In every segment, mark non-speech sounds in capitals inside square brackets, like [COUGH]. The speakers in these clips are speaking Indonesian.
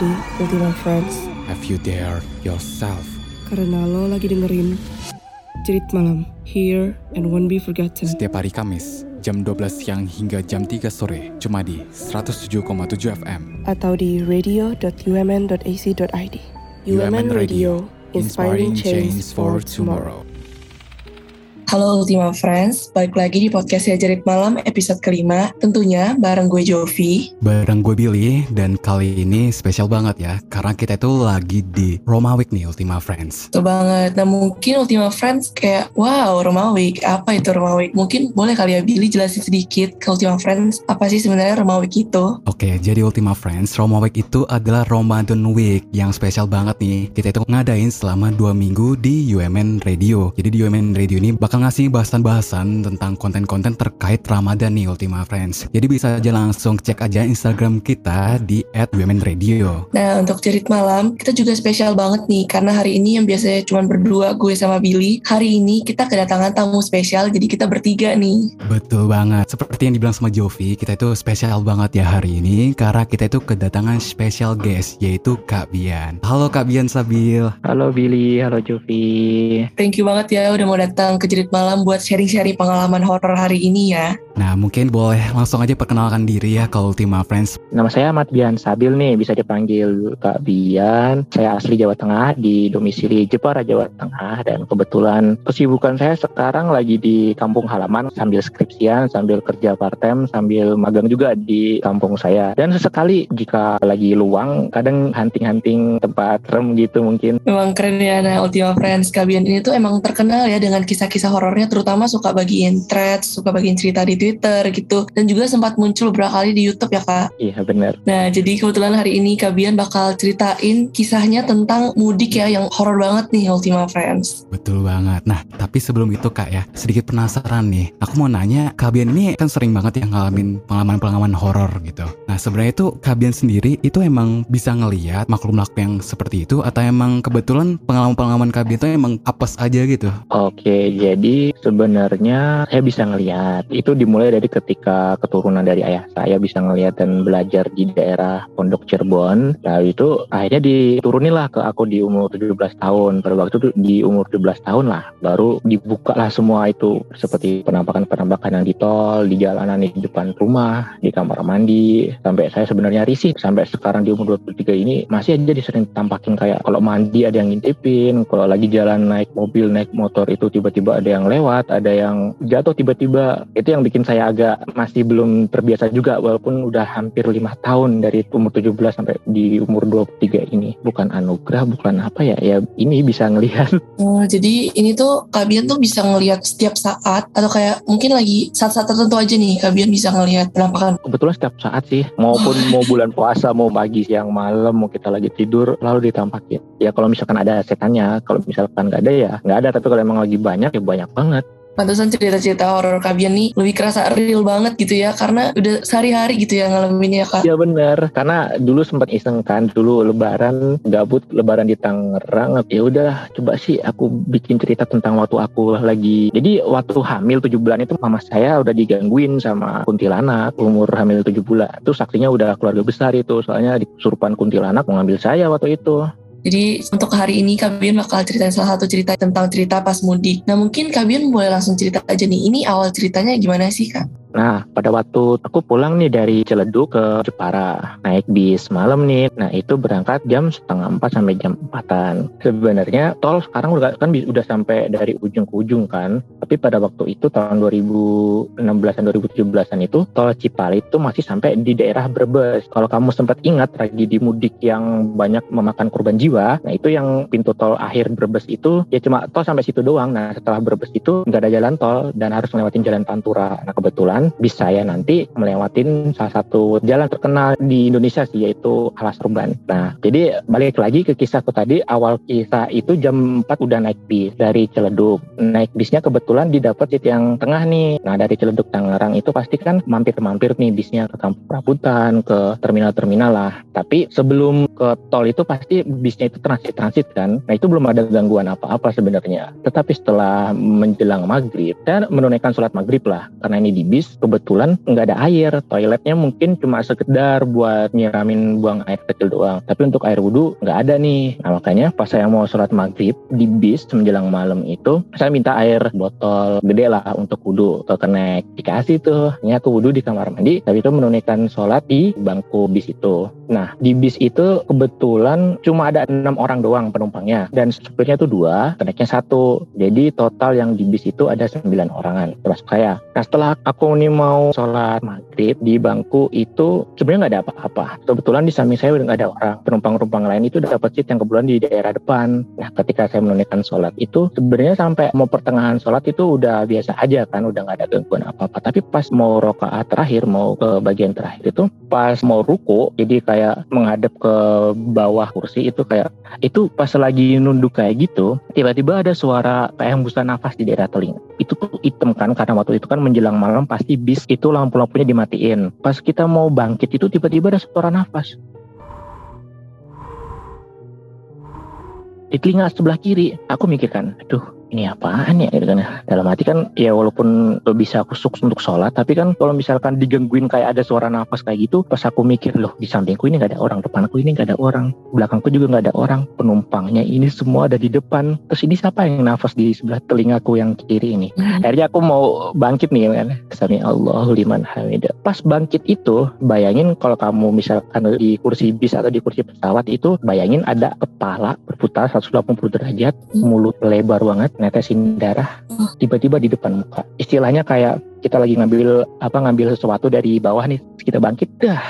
Ready, Ultima Friends? Have you dared yourself? Karena lo lagi dengerin Cerit Malam, Here and Won't Be Forgotten. Setiap hari Kamis, jam 12 siang hingga jam 3 sore, cuma di 107,7 FM. Atau di radio.umn.ac.id. UMN Radio, inspiring change for tomorrow. Halo Ultima Friends, balik lagi di podcast ya Jerit Malam episode kelima. Tentunya bareng gue Jovi. Bareng gue Billy, dan kali ini spesial banget ya, karena kita itu lagi di Roma Week nih Ultima Friends. Tuh banget. Nah mungkin Ultima Friends kayak, wow Roma Week, apa itu Roma Week? Mungkin boleh kali ya Billy jelasin sedikit ke Ultima Friends, apa sih sebenarnya Roma Week itu? Oke, jadi Ultima Friends, Roma Week itu adalah Ramadan Week yang spesial banget nih. Kita itu ngadain selama dua minggu di UMN Radio. Jadi di UMN Radio ini bakal ngasih bahasan-bahasan tentang konten-konten terkait Ramadan nih Ultima Friends. Jadi bisa aja langsung cek aja Instagram kita di @womenradio. Nah untuk cerit malam kita juga spesial banget nih karena hari ini yang biasanya cuma berdua gue sama Billy, hari ini kita kedatangan tamu spesial jadi kita bertiga nih. Betul banget. Seperti yang dibilang sama Jovi, kita itu spesial banget ya hari ini karena kita itu kedatangan special guest yaitu Kak Bian. Halo Kak Bian Sabil. Halo Billy, halo Jovi. Thank you banget ya udah mau datang ke cerit malam buat sharing-sharing pengalaman horor hari ini ya. Nah mungkin boleh langsung aja perkenalkan diri ya ke Ultima Friends. Nama saya Ahmad Bian Sabil nih, bisa dipanggil Kak Bian. Saya asli Jawa Tengah, di domisili Jepara, Jawa Tengah. Dan kebetulan kesibukan saya sekarang lagi di kampung halaman sambil skripsian, sambil kerja part-time, sambil magang juga di kampung saya. Dan sesekali jika lagi luang, kadang hunting-hunting tempat rem gitu mungkin. Memang keren ya, nah Ultima Friends Kak Bian ini tuh emang terkenal ya dengan kisah-kisah horornya terutama suka bagiin threads, suka bagiin cerita di Twitter gitu. Dan juga sempat muncul beberapa kali di YouTube ya Kak. Iya benar. Nah jadi kebetulan hari ini Kak Bian bakal ceritain kisahnya tentang mudik ya yang horor banget nih Ultima Friends. Betul banget. Nah, tapi sebelum itu Kak ya, sedikit penasaran nih. Aku mau nanya, Kak Bian ini kan sering banget ya ngalamin pengalaman-pengalaman horor gitu. Nah, sebenarnya itu Kak Bian sendiri itu emang bisa ngeliat makhluk-makhluk yang seperti itu atau emang kebetulan pengalaman-pengalaman Kak Bian itu emang apes aja gitu? Oke, jadi sebenarnya saya bisa ngelihat itu dimulai dari ketika keturunan dari ayah saya bisa ngelihat dan belajar di daerah Pondok Cirebon. Lalu itu akhirnya diturunilah ke aku di umur 17 tahun. Pada waktu itu di umur 17 tahun lah baru dibuka lah semua itu seperti penampakan-penampakan yang di tol, di jalanan di depan rumah, di kamar mandi. Sampai saya sebenarnya risih sampai sekarang di umur 23 ini masih aja disering tampakin kayak kalau mandi ada yang ngintipin, kalau lagi jalan naik mobil, naik motor itu tiba-tiba ada yang lewat, ada yang jatuh tiba-tiba. Itu yang bikin saya agak masih belum terbiasa juga walaupun udah hampir lima tahun dari umur 17 sampai di umur 23 ini. Bukan anugerah, bukan apa ya, ya ini bisa ngelihat. [LAUGHS] Oh, jadi ini tuh Kak Bian tuh bisa ngelihat setiap saat atau kayak mungkin lagi saat-saat tertentu aja nih Kak Bian bisa ngelihat penampakan. Kebetulan setiap saat sih, maupun [LAUGHS] mau bulan puasa, mau pagi, siang, malam, mau kita lagi tidur, lalu ditampakin. Ya kalau misalkan ada setannya, kalau misalkan nggak ada ya nggak ada. Tapi kalau emang lagi banyak ya banyak banget. Pantesan cerita-cerita horor Kak Bian nih lebih kerasa real banget gitu ya karena udah sehari-hari gitu ya ngalaminnya Kak. Iya bener, karena dulu sempat iseng kan, dulu lebaran, gabut lebaran di Tangerang, ya udah coba sih aku bikin cerita tentang waktu aku lagi, jadi waktu hamil 7 bulan itu mama saya udah digangguin sama kuntilanak umur hamil 7 bulan, itu saksinya udah keluarga besar itu, soalnya di kesurupan kuntilanak mau ngambil saya waktu itu. Jadi untuk hari ini Kak Bian bakal ceritain salah satu cerita tentang cerita pas mudik. Nah mungkin Kak Bian boleh langsung cerita aja nih, ini awal ceritanya gimana sih Kak? Nah, pada waktu aku pulang nih dari Ciledug ke Jepara, naik bis malam nih. Nah, itu berangkat jam setengah empat sampai jam empatan. Sebenarnya tol sekarang udah kan udah sampai dari ujung ke ujung kan. Tapi pada waktu itu tahun 2016 dan 2017an itu tol Cipali itu masih sampai di daerah Brebes. Kalau kamu sempat ingat lagi di mudik yang banyak memakan korban jiwa, nah itu yang pintu tol akhir Brebes itu ya cuma tol sampai situ doang. Nah, setelah Brebes itu nggak ada jalan tol dan harus melewatin jalan Pantura. Nah, kebetulan bis saya nanti melewatin salah satu jalan terkenal di Indonesia sih yaitu Alas Urban. Nah, jadi balik lagi ke kisahku tadi, awal kisah itu jam 4 udah naik bis dari Ciledug. Naik bisnya kebetulan didapat di yang tengah nih. Nah, dari Ciledug Tangerang itu pasti kan mampir-mampir nih bisnya ke Kampung Prabutan, ke terminal-terminal lah. Tapi sebelum ke tol itu pasti bisnya itu transit-transit kan. Nah, itu belum ada gangguan apa-apa sebenarnya. Tetapi setelah menjelang maghrib, saya menunaikan sholat maghrib lah. Karena ini di bis kebetulan nggak ada air. Toiletnya mungkin cuma sekedar buat nyiramin buang air kecil doang. Tapi untuk air wudhu nggak ada nih. Nah makanya pas saya mau sholat maghrib di bis menjelang malam itu saya minta air botol gede lah untuk wudhu. Ke kenek dikasih tuh. Ini aku wudhu di kamar mandi tapi itu menunaikan sholat di bangku bis itu. Nah di bis itu kebetulan cuma ada enam orang doang penumpangnya. Dan supirnya tuh dua keneknya satu. Jadi total yang di bis itu ada sembilan orangan. Termasuk saya. Nah setelah aku nih mau sholat maghrib di bangku itu sebenarnya nggak ada apa-apa. Kebetulan di samping saya udah nggak ada orang. Penumpang-penumpang lain itu dapat seat yang kebetulan di daerah depan. Nah ketika saya menunaikan sholat itu sebenarnya sampai mau pertengahan sholat itu udah biasa aja kan udah nggak ada gangguan apa-apa. Tapi pas mau rokaat terakhir mau ke bagian terakhir itu pas mau ruku jadi kayak menghadap ke bawah kursi itu kayak itu pas lagi nunduk kayak gitu tiba-tiba ada suara kayak hembusan nafas di daerah telinga. Itu tuh hitam kan karena waktu itu kan menjelang malam pasti bis itu lampu-lampunya dimatiin. Pas kita mau bangkit itu tiba-tiba ada suara nafas. Di telinga sebelah kiri aku mikirkan aduh ini apaan ya? Gitu kan ya. Dalam hati kan ya walaupun bisa kusuk untuk sholat tapi kan kalau misalkan digangguin kayak ada suara nafas kayak gitu pas aku mikir loh di sampingku ini gak ada orang depanku ini gak ada orang belakangku juga gak ada orang penumpangnya ini semua ada di depan. Terus ini siapa yang nafas di sebelah telingaku yang kiri ini? Hmm. akhirnya aku mau bangkit nih kan. Sami Allah liman hamidah pas bangkit itu bayangin kalau kamu misalkan di kursi bis atau di kursi pesawat itu bayangin ada kepala berputar 180 derajat hmm. mulut lebar banget netesin darah oh. tiba-tiba di depan muka. Istilahnya kayak kita lagi ngambil apa ngambil sesuatu dari bawah nih kita bangkit dah.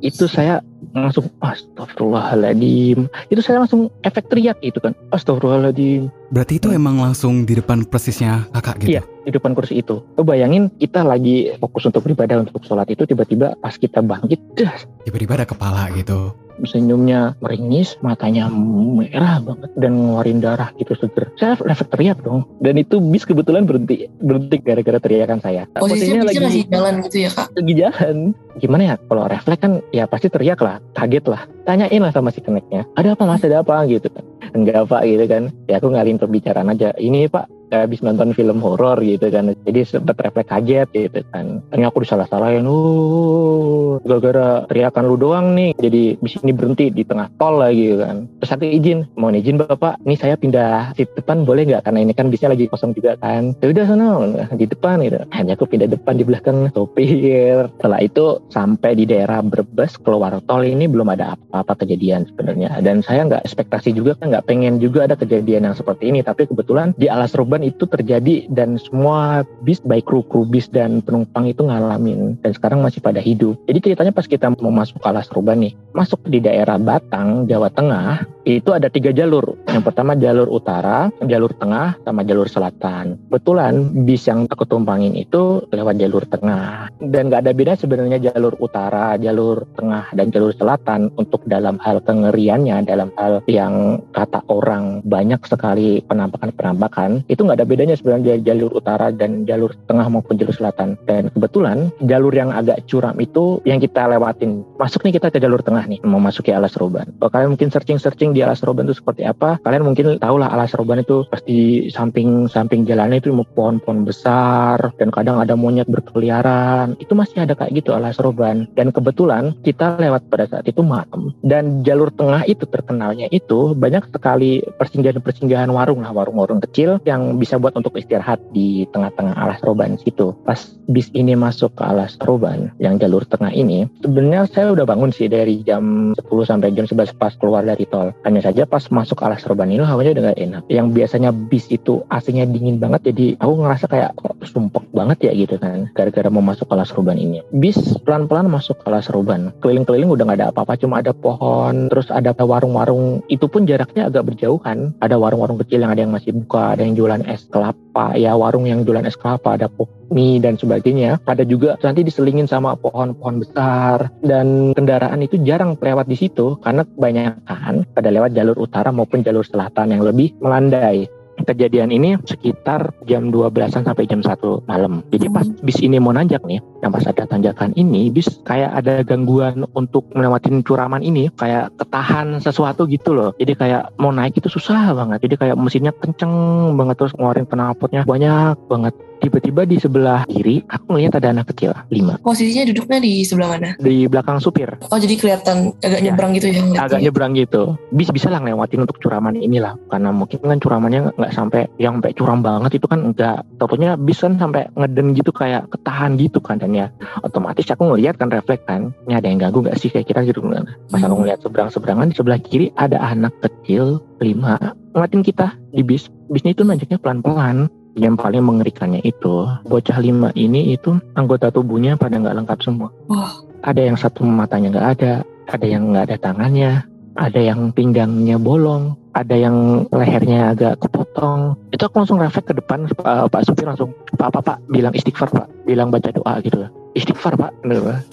Itu saya langsung astagfirullahaladzim. Itu saya langsung efek teriak gitu kan astagfirullahaladzim. Berarti itu emang langsung di depan persisnya kakak gitu? Iya di depan kursi itu. Lo bayangin kita lagi fokus untuk beribadah untuk sholat itu tiba-tiba pas kita bangkit dah. Tiba-tiba ada kepala gitu senyumnya meringis, matanya merah banget dan ngeluarin darah gitu seger. Saya efek teriak dong. Dan itu bis kebetulan berhenti berhenti gara-gara teriakan saya. Posisinya, Posisinya lagi jalan gitu ya kak? Lagi jalan. Gimana ya? Kalau refleks kan ya pasti teriak lah, kaget lah. Tanyain lah sama si keneknya. Ada apa mas? Ada apa gitu kan? Enggak pak gitu kan. Ya aku ngalihin pembicaraan aja. Ini pak habis nonton film horor gitu kan. Jadi sempat refleks kaget gitu kan. Ini aku disalah-salahin uh gara-gara teriakan lu doang nih. Jadi bis ini berhenti di tengah tol lagi gitu kan. Terus satu izin mau izin bapak ini saya pindah di depan boleh nggak? Karena ini kan bisnya lagi kosong juga kan. Ya udah sana di depan gitu. Hanya aku pindah depan di belakang sopir. Setelah itu sampai di daerah Brebes keluar tol ini belum ada apa-apa kejadian sebenarnya. Dan saya nggak ekspektasi juga kan nggak pengen juga ada kejadian yang seperti ini tapi kebetulan di Alas Ruban itu terjadi dan semua bis baik kru kru bis dan penumpang itu ngalamin dan sekarang masih pada hidup. Jadi ceritanya pas kita mau masuk ke Alas Ruban nih, masuk di daerah Batang, Jawa Tengah, itu ada tiga jalur. Yang pertama jalur utara, jalur tengah, sama jalur selatan. Betulan bis yang aku tumpangin itu lewat jalur tengah. Dan nggak ada beda sebenarnya jalur utara, jalur tengah, dan jalur selatan untuk dalam hal kengeriannya, dalam hal yang kata orang banyak sekali penampakan-penampakan, itu nggak ada bedanya sebenarnya jalur utara dan jalur tengah maupun jalur selatan. Dan kebetulan jalur yang agak curam itu yang kita lewatin. Masuk nih kita ke jalur tengah nih, memasuki Alas Roban. Kalau kalian mungkin searching-searching di Alas Roban itu seperti apa, kalian mungkin tahu lah Alas Roban itu pasti samping-samping jalannya itu pohon-pohon besar dan kadang ada monyet berkeliaran. Itu masih ada kayak gitu Alas Roban. Dan kebetulan kita lewat pada saat itu malam. Dan jalur tengah itu terkenalnya itu banyak sekali persinggahan-persinggahan warung lah, warung-warung kecil yang bisa buat untuk istirahat di tengah-tengah alas roban situ. Pas bis ini masuk ke alas roban yang jalur tengah ini, sebenarnya saya udah bangun sih dari jam 10 sampai jam 11 pas keluar dari tol. Hanya saja pas masuk alas roban ini hawanya udah gak enak. Yang biasanya bis itu AC-nya dingin banget jadi aku ngerasa kayak kok sumpek banget ya gitu kan gara-gara mau masuk alas roban ini. Bis pelan-pelan masuk alas roban. Keliling-keliling udah gak ada apa-apa cuma ada pohon terus ada warung-warung itu pun jaraknya agak berjauhan. Ada warung-warung kecil yang ada yang masih buka, ada yang jualan es kelapa ya warung yang jualan es kelapa ada mie dan sebagainya. Ada juga nanti diselingin sama pohon-pohon besar. Dan kendaraan itu jarang lewat di situ karena kebanyakan pada lewat jalur utara maupun jalur selatan yang lebih melandai kejadian ini sekitar jam 12-an sampai jam 1 malam. Jadi pas hmm. bis ini mau nanjak nih, yang pas ada tanjakan ini, bis kayak ada gangguan untuk melewatin curaman ini, kayak ketahan sesuatu gitu loh. Jadi kayak mau naik itu susah banget. Jadi kayak mesinnya kenceng banget terus ngeluarin penalpotnya banyak banget tiba-tiba di sebelah kiri aku ngeliat ada anak kecil lima. Posisinya duduknya di sebelah mana? Di belakang supir. Oh jadi kelihatan agak ya, nyebrang gitu ya agak nyebrang gitu. Bis bisa lah ngelewatin untuk curaman inilah. Karena mungkin kan curamannya nggak sampai yang sampai curam banget itu kan enggak tentunya bis kan sampai ngeden gitu kayak ketahan gitu kan dan ya. Otomatis aku ngeliat kan refleks kan. Ini ada yang ganggu nggak sih kayak kita gitu kan? Pas aku hmm. ngeliat seberang seberangan di sebelah kiri ada anak kecil lima. Ngeliatin kita di bis. Bisnya itu najaknya pelan-pelan yang paling mengerikannya itu bocah lima ini itu anggota tubuhnya pada nggak lengkap semua. Oh. Ada yang satu matanya nggak ada, ada yang nggak ada tangannya, ada yang pinggangnya bolong, ada yang lehernya agak kepotong. Itu aku langsung refleks ke depan, Pak, Pak Supir langsung, Pak, Pak, Pak, bilang istighfar, Pak. Bilang baca doa gitu. Istighfar, Pak.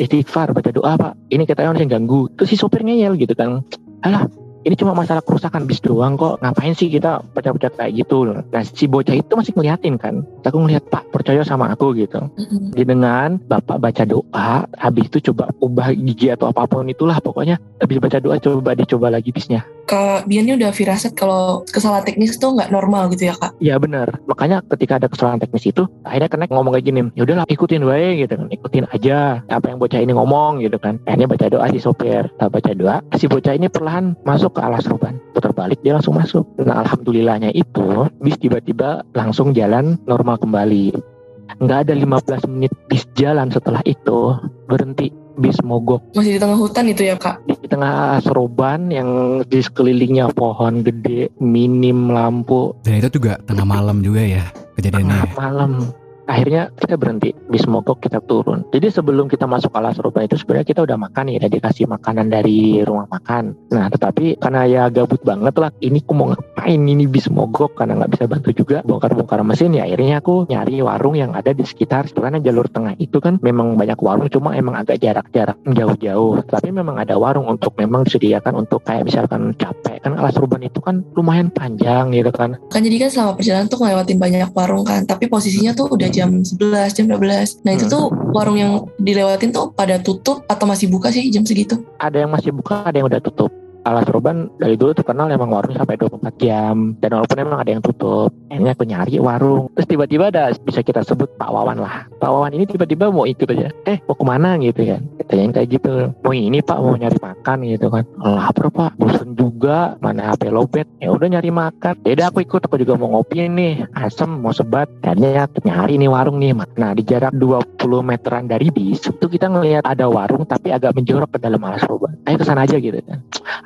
Istighfar, baca doa, Pak. Ini katanya orang yang ganggu. Terus si supir ngeyel gitu kan. Alah, ini cuma masalah kerusakan bis doang kok. Ngapain sih kita pecah-pecah kayak gitu? Nah si bocah itu masih ngeliatin kan. Aku ngeliat pak percaya sama aku gitu. Mm-hmm. dengan bapak baca doa habis itu coba ubah gigi atau apa pun itulah pokoknya. Habis baca doa coba dicoba lagi bisnya Kak Bian udah firasat kalau kesalahan teknis itu nggak normal gitu ya kak? Iya benar. Makanya ketika ada kesalahan teknis itu, akhirnya kena ngomong kayak gini, ya udahlah ikutin wae gitu kan, ikutin aja apa yang bocah ini ngomong gitu kan. Akhirnya baca doa si sopir, tak baca doa, si bocah ini perlahan masuk ke alas ruban, putar balik dia langsung masuk. Nah alhamdulillahnya itu bis tiba-tiba langsung jalan normal kembali. Nggak ada 15 menit bis jalan setelah itu berhenti bis mogok. Masih di tengah hutan itu ya kak? Di tengah seroban yang di sekelilingnya pohon gede, minim lampu. Dan itu juga tengah malam juga ya kejadiannya. Tengah ya? malam akhirnya kita berhenti bis mogok kita turun jadi sebelum kita masuk alas rupa itu sebenarnya kita udah makan ya udah dikasih makanan dari rumah makan nah tetapi karena ya gabut banget lah ini aku mau ngapain ini bis mogok karena nggak bisa bantu juga bongkar-bongkar mesin ya akhirnya aku nyari warung yang ada di sekitar karena jalur tengah itu kan memang banyak warung cuma emang agak jarak-jarak jauh-jauh tapi memang ada warung untuk memang disediakan untuk kayak misalkan capek kan alas ruban itu kan lumayan panjang gitu kan kan jadi kan selama perjalanan tuh ngelewatin banyak warung kan tapi posisinya tuh udah jam 11, jam 12. Nah itu hmm. tuh warung yang dilewatin tuh pada tutup atau masih buka sih jam segitu? Ada yang masih buka, ada yang udah tutup. Alas Roban dari dulu terkenal emang warung sampai 24 jam. Dan walaupun emang ada yang tutup akhirnya aku nyari warung. Terus tiba-tiba ada bisa kita sebut Pak Wawan lah. Pak Wawan ini tiba-tiba mau ikut aja. Eh mau ke mana? gitu kan. Yang kayak gitu. Mau ini Pak mau nyari makan? gitu kan. Lapar Pak. Bosan juga. Mana HP lobet ya udah nyari makan. Ya udah aku ikut. Aku juga mau ngopi nih. Asem mau sebat. Akhirnya nyari nih warung nih nah di jarak 20 meteran dari bis itu kita ngelihat ada warung tapi agak menjorok ke dalam Alas Roban ayo ke sana aja gitu kan.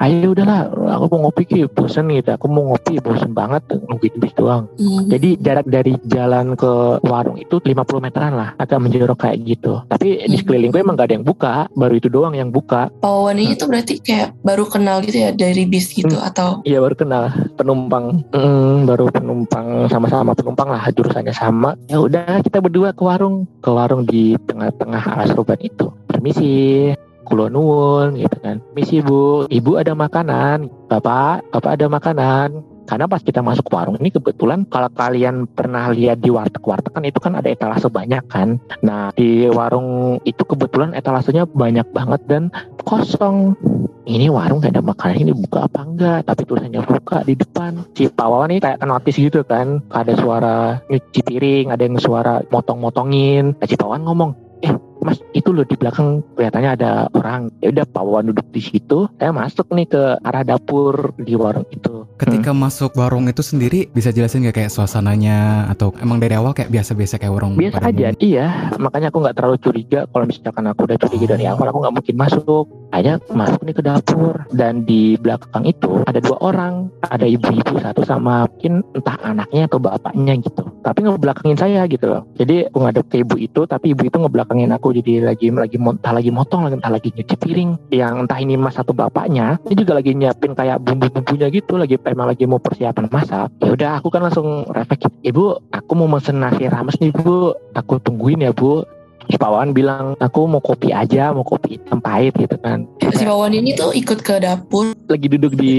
ayo udahlah aku mau ngopi ki bosen gitu. Aku mau ngopi bosen banget nungguin bis doang. Hmm. jadi jarak dari jalan ke warung itu 50 meteran lah agak menjorok kayak gitu. Tapi hmm. di sekeliling gue emang gak ada yang buka baru itu doang yang buka. Pawawan ini tuh berarti kayak baru kenal gitu ya dari bis gitu hmm. atau? Iya baru kenal. Penumpang hmm, baru penumpang sama-sama penumpang lah jurusannya sama. Ya udah kita berdua ke warung. Ke warung di tengah-tengah alas ruban itu. Permisi kulo nuwun gitu kan misi bu ibu ada makanan bapak bapak ada makanan karena pas kita masuk warung ini kebetulan kalau kalian pernah lihat di warteg-warteg kan itu kan ada etalase banyak kan. Nah di warung itu kebetulan etalasenya banyak banget dan kosong. Ini warung gak ada makanan ini buka apa enggak? Tapi tulisannya buka di depan. Si Pak Wawan ini kayak notis gitu kan. Ada suara nyuci piring, ada yang suara motong-motongin. Nah, si Pak Wawan ngomong, eh mas itu loh di belakang kelihatannya ada orang. Ya udah Pak Wawan duduk di situ. Saya masuk nih ke arah dapur di warung itu. Ketika hmm. masuk warung itu sendiri bisa jelasin gak kayak suasananya? Atau emang dari awal kayak biasa-biasa kayak warung biasa aja. iya makanya aku nggak terlalu curiga. Kalau misalkan aku udah curiga dari awal aku nggak mungkin masuk aja masuk nih ke dapur. Dan di belakang itu ada dua orang. Ada ibu-ibu satu sama mungkin entah anaknya atau bapaknya gitu. Tapi ngebelakangin saya gitu loh. Jadi aku ngadep ke ibu itu tapi ibu itu ngebelakangin aku. Jadi lagi lagi entah lagi motong entah lagi nyuci piring. Yang entah ini mas atau bapaknya ini juga lagi nyiapin kayak bumbu-bumbunya gitu. Lagi emang lagi mau persiapan masak. Ya udah aku kan langsung refleks. Ibu aku mau mesen nasi rames nih bu. Aku tungguin ya bu si Pawan bilang aku mau kopi aja mau kopi hitam pahit gitu kan. Si Pawan ini tuh ikut ke dapur. Lagi duduk di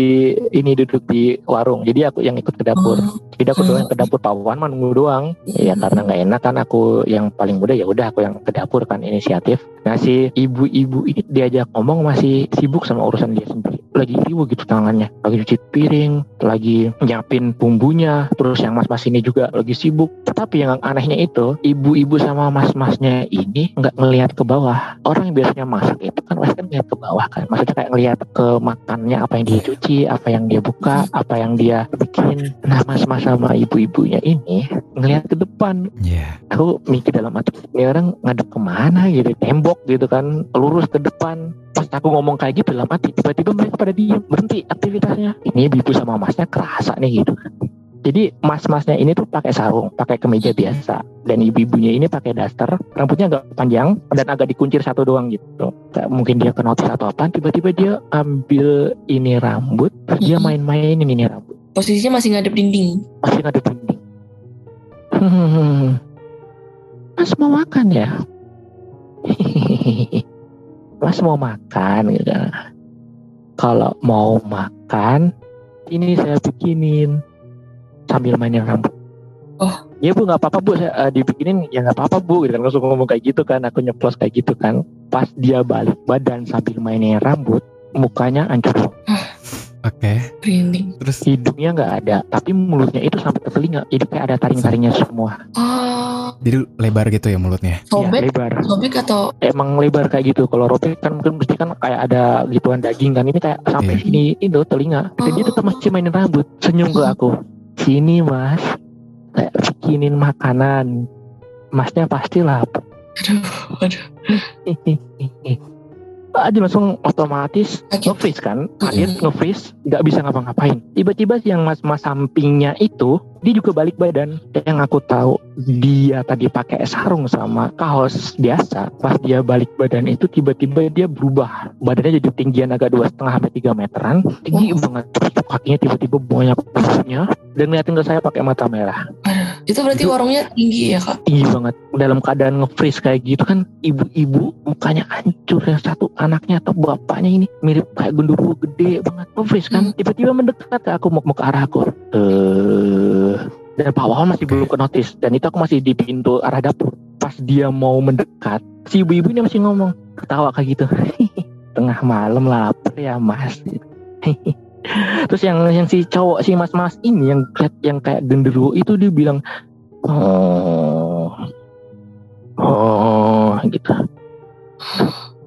ini duduk di warung. Jadi aku yang ikut ke dapur. Oh. jadi aku doang ke dapur. Pawan mah nunggu doang. Ya karena nggak enak kan aku yang paling muda ya udah aku yang ke dapur kan inisiatif nah si ibu-ibu ini diajak ngomong masih sibuk sama urusan dia sendiri. Lagi riuh gitu tangannya. Lagi cuci piring lagi nyiapin bumbunya terus yang mas-mas ini juga lagi sibuk. Tetapi yang anehnya itu ibu-ibu sama mas-masnya ini nggak ngelihat ke bawah. Orang yang biasanya masak itu kan pasti kan ngeliat ke bawah kan. Maksudnya kayak ngelihat ke makannya apa yang dia cuci apa yang dia buka apa yang dia bikin. Nah mas-mas sama ibu-ibunya ini ngelihat ke depan. Yeah. aku mikir dalam hati ini orang ngadep ke mana gitu? Tembok gitu kan lurus ke depan pas aku ngomong kayak gitu dalam hati tiba-tiba mereka pada diem berhenti aktivitasnya ini ibu sama masnya kerasa nih gitu kan jadi mas-masnya ini tuh pakai sarung, pakai kemeja biasa, dan ibu-ibunya ini pakai daster, rambutnya agak panjang dan agak dikuncir satu doang gitu. Mungkin dia kenotis atau apa, tiba-tiba dia ambil ini rambut, terus dia main-mainin ini rambut. Posisinya masih ngadep dinding. Masih ngadep dinding. Hmm, mas mau makan ya? [LAUGHS] mas mau makan gitu kalau mau makan ini saya bikinin sambil mainin rambut oh ya bu nggak apa-apa bu saya uh, dibikinin ya nggak apa-apa bu gitu kan langsung ngomong kayak gitu kan aku nyeplos kayak gitu kan pas dia balik badan sambil mainin rambut mukanya hancur [SIGHS] Oke. Okay. Terus hidungnya nggak ada, tapi mulutnya itu sampai ke telinga. Jadi kayak ada taring-taringnya semua. Oh. Jadi lebar gitu ya mulutnya? Sobek? Ya, lebar. Sobek atau? Emang lebar kayak gitu. Kalau robek kan mungkin mesti kan kayak ada gituan daging kan. Ini kayak sampai yeah. sini itu telinga. Dan oh. dia tetap masih mainin rambut. Senyum ke aku. Sini mas, kayak bikinin makanan. Masnya pasti lapar. Aduh, aduh. [LAUGHS] aja langsung otomatis okay. nge-freeze kan? Kaget mm -hmm. nge-freeze nggak bisa ngapa-ngapain. Tiba-tiba yang mas-mas sampingnya itu dia juga balik badan. Yang aku tahu dia tadi pakai sarung sama kaos biasa. Pas dia balik badan itu tiba-tiba dia berubah. Badannya jadi tinggian agak dua setengah sampai tiga meteran. Tinggi oh. banget. Kakinya tiba-tiba banyak bulunya dan ngeliatin ke saya pakai mata merah itu berarti itu, warungnya tinggi ya kak? Tinggi banget. Dalam keadaan nge-freeze kayak gitu kan ibu-ibu mukanya hancur. Yang satu anaknya atau bapaknya ini mirip kayak gendruwo gede banget. Nge-freeze kan hmm. tiba-tiba mendekat ke aku mau, mau ke arah aku. Eh dan Pak Wawan masih belum ke notice dan itu aku masih di pintu arah dapur. Pas dia mau mendekat si ibu-ibu ini masih ngomong ketawa kayak gitu. [LAUGHS] Tengah malam lapar ya mas [LAUGHS] terus yang yang si cowok si mas-mas ini yang yang kayak genderuwo itu dia bilang oh oh gitu.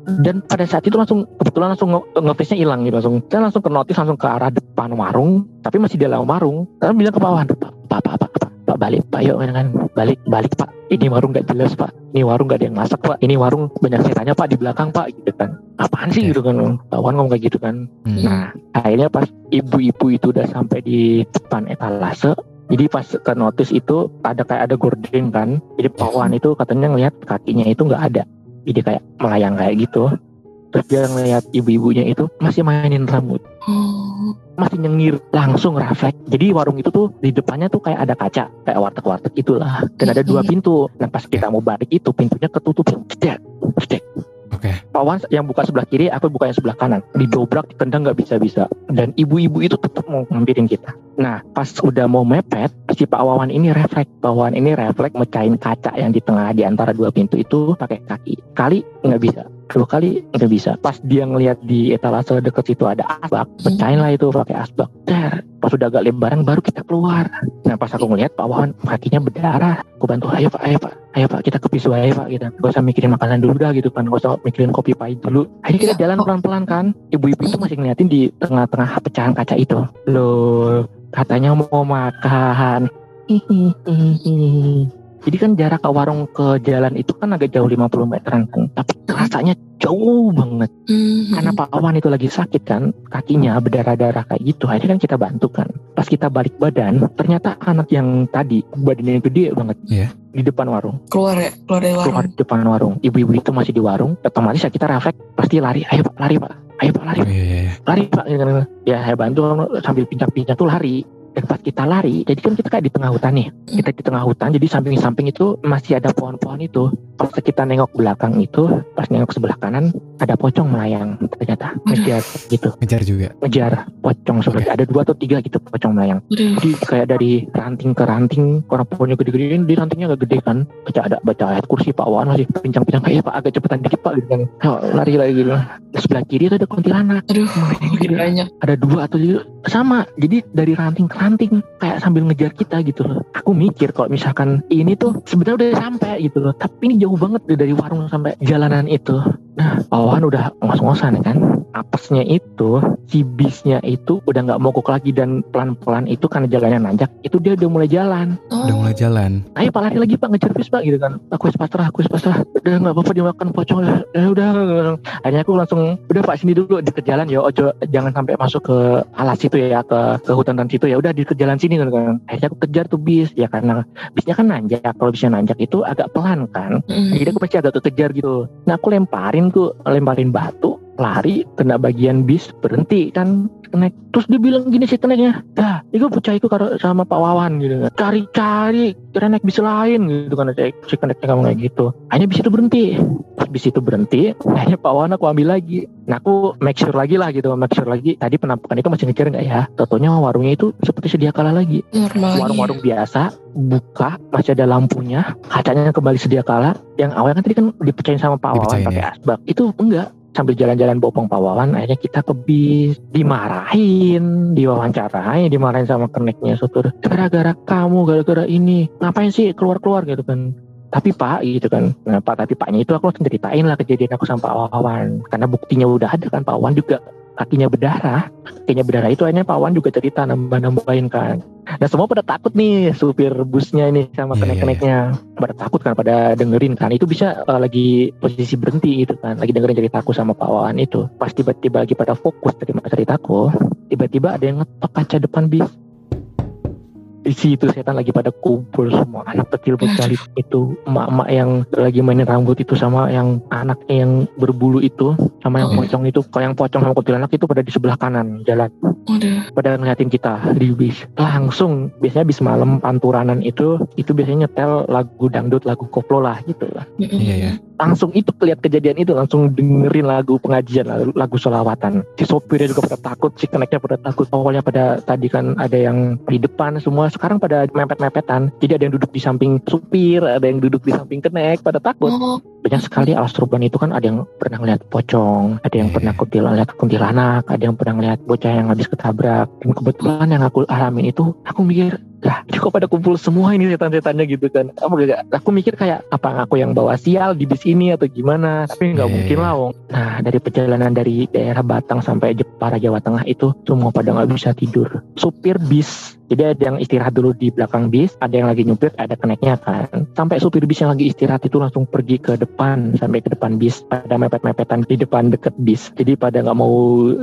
Dan pada saat itu langsung kebetulan langsung nge nya hilang gitu langsung saya langsung ke notis langsung ke arah depan warung tapi masih di dalam warung. Saya bilang ke bawah pak pak pak pak, balik pak. Yuk kan balik balik pak. Ini warung gak jelas pak. Ini warung gak ada yang masak pak. Ini warung banyak setannya pak di belakang pak gitu kan. Apaan sih gitu kan kawan ngomong kayak gitu kan. Hmm. nah akhirnya pas ibu-ibu itu udah sampai di depan etalase jadi pas ke notis itu ada kayak ada gorden kan. Jadi pawan itu katanya ngelihat kakinya itu nggak ada. Jadi kayak melayang kayak gitu. Terus dia ngeliat ibu-ibunya itu masih mainin rambut. Hmm. Masih nyengir langsung refleks jadi warung itu tuh di depannya tuh kayak ada kaca kayak warteg-warteg itulah dan ada dua iya. pintu nah pas kita mau balik itu pintunya ketutup cedek cedek Oke. Okay. Pak Wan yang buka sebelah kiri, aku buka yang sebelah kanan. Didobrak, ditendang nggak bisa-bisa. Dan ibu-ibu itu tetap mau ngambilin kita. Nah, pas udah mau mepet, si Pak Wawan ini refleks. Pak Wawan ini refleks mecahin kaca yang di tengah di antara dua pintu itu pakai kaki. Kali nggak bisa dua kali nggak bisa. Pas dia ngelihat di etalase deket situ ada asbak pecahin lah itu pakai asbak. Ter, pas udah agak lebaran baru kita keluar. Nah pas aku ngelihat Pak Wawan kakinya berdarah. Aku bantu ayo Pak ayo Pak. Ayo Pak kita ke pisu ayo Pak kita gak usah mikirin makanan dulu dah gitu kan. Gak usah mikirin kopi pahit dulu. Akhirnya kita jalan pelan-pelan kan. Ibu-ibu itu masih ngeliatin di tengah-tengah pecahan kaca itu. Loh katanya mau makan jadi kan jarak ke warung ke jalan itu kan agak jauh 50 meteran kan. Tapi rasanya jauh banget. Mm-hmm. Karena Pak Awan itu lagi sakit kan, kakinya berdarah-darah kayak gitu. Akhirnya kan kita bantu kan. Pas kita balik badan, ternyata anak yang tadi badannya gede banget. Yeah. Di depan warung. Keluar ya? Keluar dari warung? Keluar di depan warung. Ibu-ibu itu masih di warung. Otomatis ya kita refleks. Pasti lari. Ayo Pak, lari Pak. Ayo Pak, lari. Oh, yeah, yeah. Lari Pak. Ya saya bantu sambil pincang-pincang tuh lari pas kita lari jadi kan kita kayak di tengah hutan nih. Kita di tengah hutan jadi samping-samping itu masih ada pohon-pohon itu. Pas kita nengok belakang itu pas nengok sebelah kanan ada pocong melayang ternyata. Ngejar gitu. Ngejar juga. Ngejar pocong seperti okay. ada dua atau tiga gitu pocong melayang. Jadi kayak dari ranting ke ranting karena pohonnya gede-gede di rantingnya agak gede kan. Baca ada baca ayat kursi Pak. Wan masih pincang-pincang kayak Pak. Agak cepetan dikit Pak gitu kan. Lari lagi gitu. Sebelah kiri itu ada kuntilanak. Aduh [LAUGHS] banyak. Ada dua atau tiga. Sama. Jadi dari ranting ke ranting kayak sambil ngejar kita gitu. Loh aku mikir kalau misalkan ini tuh sebenarnya udah sampai gitu loh. Tapi ini jauh banget dari warung sampai jalanan itu. Nah bawahan udah ngos-ngosan ya kan? Apesnya itu si bisnya itu udah nggak mogok lagi dan pelan-pelan itu karena jalannya nanjak itu dia udah mulai jalan. Oh. udah mulai jalan. Ayo pak lari lagi pak ngejar bis pak gitu kan. Aku es pasrah aku es pasrah. Udah nggak apa-apa dimakan pocong ya udah, udah akhirnya aku langsung udah pak sini dulu di jalan ya. Ojo jangan sampai masuk ke alas itu ya ke ke hutan dan situ ya. Udah di jalan sini gitu kan. Akhirnya aku kejar tuh bis ya karena bisnya kan nanjak. Kalau bisnya nanjak itu agak pelan kan. Mm. jadi aku pasti agak kekejar gitu. Nah aku lemparin tuh lemparin batu lari kena bagian bis berhenti kan kenek terus dia bilang gini si keneknya dah itu percaya itu sama Pak Wawan gitu kan. Cari-cari kira naik bis lain gitu kan. Si keneknya kamu kayak gitu. Hanya bis itu berhenti. Pas bis itu berhenti akhirnya Pak Wawan aku ambil lagi. Nah aku make sure lagi lah gitu make sure lagi. Tadi penampakan itu masih ngejar nggak ya? Totonya warungnya itu seperti sedia kala lagi. Warung-warung biasa buka masih ada lampunya kacanya kembali sedia kala. Yang awalnya kan tadi kan dipercayain sama Pak Wawan pakai ya? asbak. Itu enggak sambil jalan-jalan bopong pawawan akhirnya kita ke bis dimarahin diwawancarai dimarahin sama keneknya sutur gara-gara kamu gara-gara ini ngapain sih keluar-keluar gitu kan? Tapi pak gitu kan. Nah pak tapi paknya itu aku langsung ceritain lah kejadian aku sama Pak Wawan. Karena buktinya udah ada kan Pak Wawan juga kakinya berdarah kakinya berdarah. Itu akhirnya Pak Wan juga cerita nambah-nambahin kan. Nah semua pada takut nih supir busnya ini sama yeah, kenek-keneknya. yeah, yeah. pada takut kan pada dengerin kan. Itu bisa uh, lagi posisi berhenti itu kan. Lagi dengerin ceritaku sama Pak Wan itu. Pas tiba-tiba lagi pada fokus terima ceritaku tiba-tiba ada yang ngetok kaca depan bis di situ setan lagi pada kumpul semua. Anak kecil bocah itu emak-emak yang lagi mainin rambut itu sama yang anaknya yang berbulu itu sama yang oh. pocong itu. Kalau yang pocong sama kuntilanak itu pada di sebelah kanan jalan. Pada ngeliatin kita di bis. Langsung biasanya bis malam panturanan itu itu biasanya nyetel lagu dangdut lagu koplo lah gitu. Lah iya ya langsung itu lihat kejadian itu langsung dengerin lagu pengajian lagu, solawatan si sopirnya juga pada takut si keneknya pada takut. Awalnya pada tadi kan ada yang di depan semua. Sekarang pada mepet-mepetan. Jadi ada yang duduk di samping supir ada yang duduk di samping kenek pada takut. Oh. banyak sekali alas turban itu kan. Ada yang pernah lihat pocong ada yang pernah kuntilanak kuntilanak ada yang pernah lihat bocah yang habis ketabrak. Dan kebetulan yang aku alamin itu aku mikir lah ini kok pada kumpul semua ini setan-setannya gitu kan? Aku gak aku mikir kayak apa aku yang bawa sial di bis ini atau gimana? Tapi nggak yeah. mungkin lah wong. Nah dari perjalanan dari daerah Batang sampai Jepara Jawa Tengah itu semua pada nggak bisa tidur. Supir bis jadi ada yang istirahat dulu di belakang bis, ada yang lagi nyupir, ada keneknya kan. Sampai supir bis yang lagi istirahat itu langsung pergi ke depan, sampai ke depan bis, pada mepet-mepetan di depan deket bis. Jadi pada nggak mau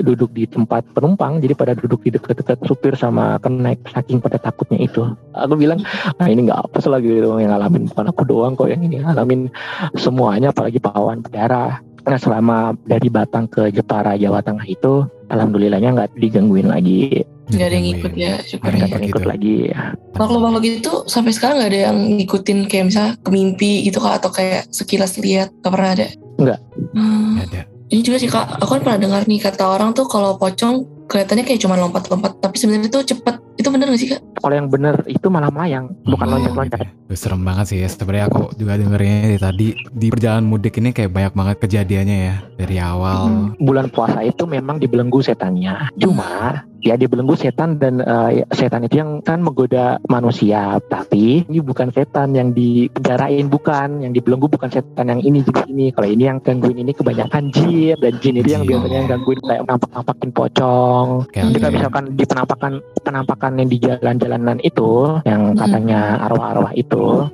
duduk di tempat penumpang, jadi pada duduk di deket-deket supir sama kenek, saking pada takutnya itu. Aku bilang, ah ini nggak apa lagi yang ngalamin, bukan aku doang kok yang ini ngalamin semuanya, apalagi pawan berdarah. Karena selama dari Batang ke Jepara, Jawa Tengah itu, alhamdulillahnya nggak digangguin lagi. Nggak ada yang ngikut ya syukur. nggak ada yang ikut lagi ya. Makhluk-makhluk itu sampai sekarang nggak ada yang ngikutin kayak misalnya ke mimpi gitu kak atau kayak sekilas lihat nggak pernah ada? Nggak. Hmm. ada. Ini juga sih kak aku kan pernah dengar nih kata orang tuh kalau pocong kelihatannya kayak cuma lompat-lompat tapi sebenarnya itu cepet itu bener gak sih kak? Kalau yang bener itu malah melayang bukan oh, loncat-loncat. Oh, serem banget sih ya. Sebenarnya aku juga dengernya tadi di perjalanan mudik ini kayak banyak banget kejadiannya ya dari awal. Hmm. Bulan puasa itu memang dibelenggu setannya. Cuma ya dibelenggu setan dan uh, setan itu yang kan menggoda manusia tapi ini bukan setan yang dipenjarain bukan yang dibelenggu bukan setan yang ini jenis ini kalau ini yang gangguin ini kebanyakan jin dan jin itu yang biasanya yang gangguin kayak nampak-nampakin pocong okay, jika okay. misalkan di penampakan penampakan yang di jalan-jalanan itu yang katanya arwah-arwah itu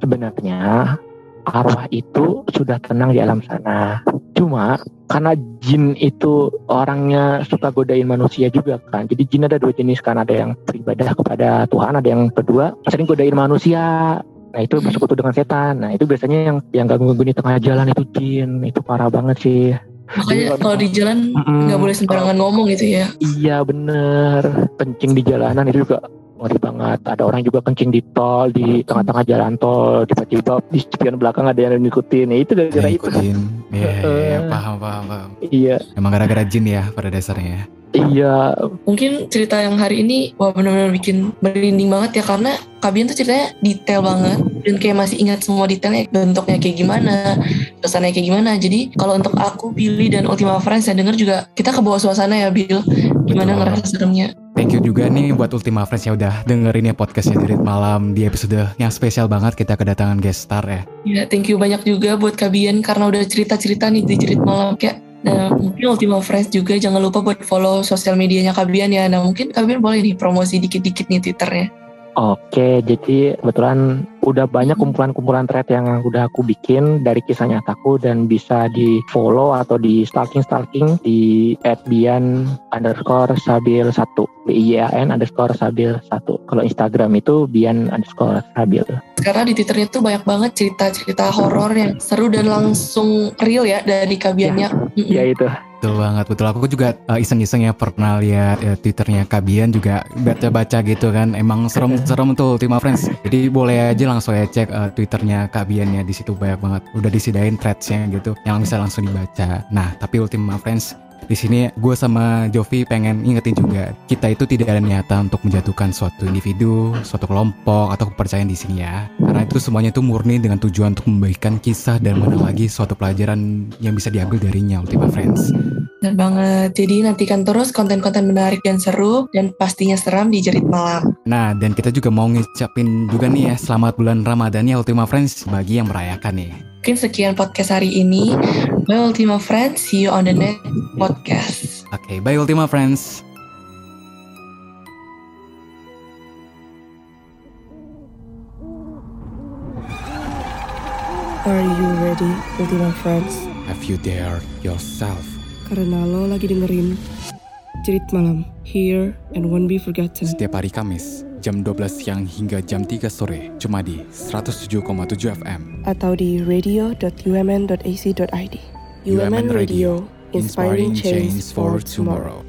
sebenarnya arwah itu sudah tenang di alam sana. Cuma karena jin itu orangnya suka godain manusia juga kan. Jadi jin ada dua jenis kan, ada yang beribadah kepada Tuhan, ada yang kedua sering godain manusia. Nah itu bersekutu dengan setan. Nah itu biasanya yang yang ganggu-ganggu di tengah jalan itu jin. Itu parah banget sih. Makanya kalau di jalan nggak mm, boleh sembarangan ngomong gitu ya. Iya bener. Kencing di jalanan itu juga ngeri banget. Ada orang juga kencing di tol, di tengah-tengah jalan tol, tiba-tiba di spion belakang ada yang ngikutin. Ya, itu gara-gara itu. Iya, iya, paham, paham, paham. Iya. Emang gara-gara jin ya pada dasarnya. Iya. Mungkin cerita yang hari ini wah benar-benar bikin merinding banget ya karena Kabian tuh ceritanya detail banget dan kayak masih ingat semua detailnya bentuknya kayak gimana, suasananya kayak gimana. Jadi kalau untuk aku, Billy dan Ultima Friends saya dengar juga kita ke bawah suasana ya Bill. Gimana Betul. ngerasa seremnya? Thank you juga nih buat Ultima Friends yang udah dengerin ya podcastnya Jerit Malam di episode yang spesial banget kita kedatangan guest star ya. Iya, thank you banyak juga buat Kabian karena udah cerita-cerita nih di Jerit Malam kayak Nah, mungkin Ultima Friends juga jangan lupa buat follow sosial medianya Kabian ya. Nah, mungkin Kabian boleh nih promosi dikit-dikit nih Twitternya. Oke, jadi kebetulan udah banyak kumpulan-kumpulan thread yang udah aku bikin dari kisah nyataku dan bisa di follow atau di stalking stalking di @bian underscore sabil satu b i a n underscore sabil satu. Kalau Instagram itu bian underscore sabil. Karena di Twitternya tuh banyak banget cerita-cerita horor yang seru dan langsung real ya dari kabiannya. Ya, ya itu. Betul banget, betul. Aku juga uh, iseng-iseng ya pernah lihat ya, Twitternya Kabian juga baca-baca gitu kan. Emang serem-serem tuh Ultima Friends. Jadi boleh aja langsung ya cek uh, Twitternya Kabian ya. Di situ banyak banget. Udah disediain threadsnya gitu yang bisa langsung dibaca. Nah, tapi Ultima Friends di sini gue sama Jovi pengen ingetin juga kita itu tidak ada niatan untuk menjatuhkan suatu individu, suatu kelompok atau kepercayaan di sini ya. Karena itu semuanya itu murni dengan tujuan untuk membaikkan kisah dan mana lagi suatu pelajaran yang bisa diambil darinya Ultima Friends. Benar banget. Jadi nantikan terus konten-konten menarik dan seru dan pastinya seram di Jerit Malam. Nah, dan kita juga mau ngucapin juga nih ya selamat bulan Ramadan ya Ultima Friends bagi yang merayakan nih. Mungkin sekian podcast hari ini. Bye Ultima Friends, see you on the next podcast. Oke, okay, bye Ultima Friends. Are you ready, Ultima Friends? Have you dared yourself? Karena lo lagi dengerin Cerit Malam, Here and Won't Be Forgotten. Setiap hari Kamis, jam 12 siang hingga jam 3 sore cuma di 107,7 FM atau di radio.umn.ac.id. UMN Radio, inspiring change for tomorrow.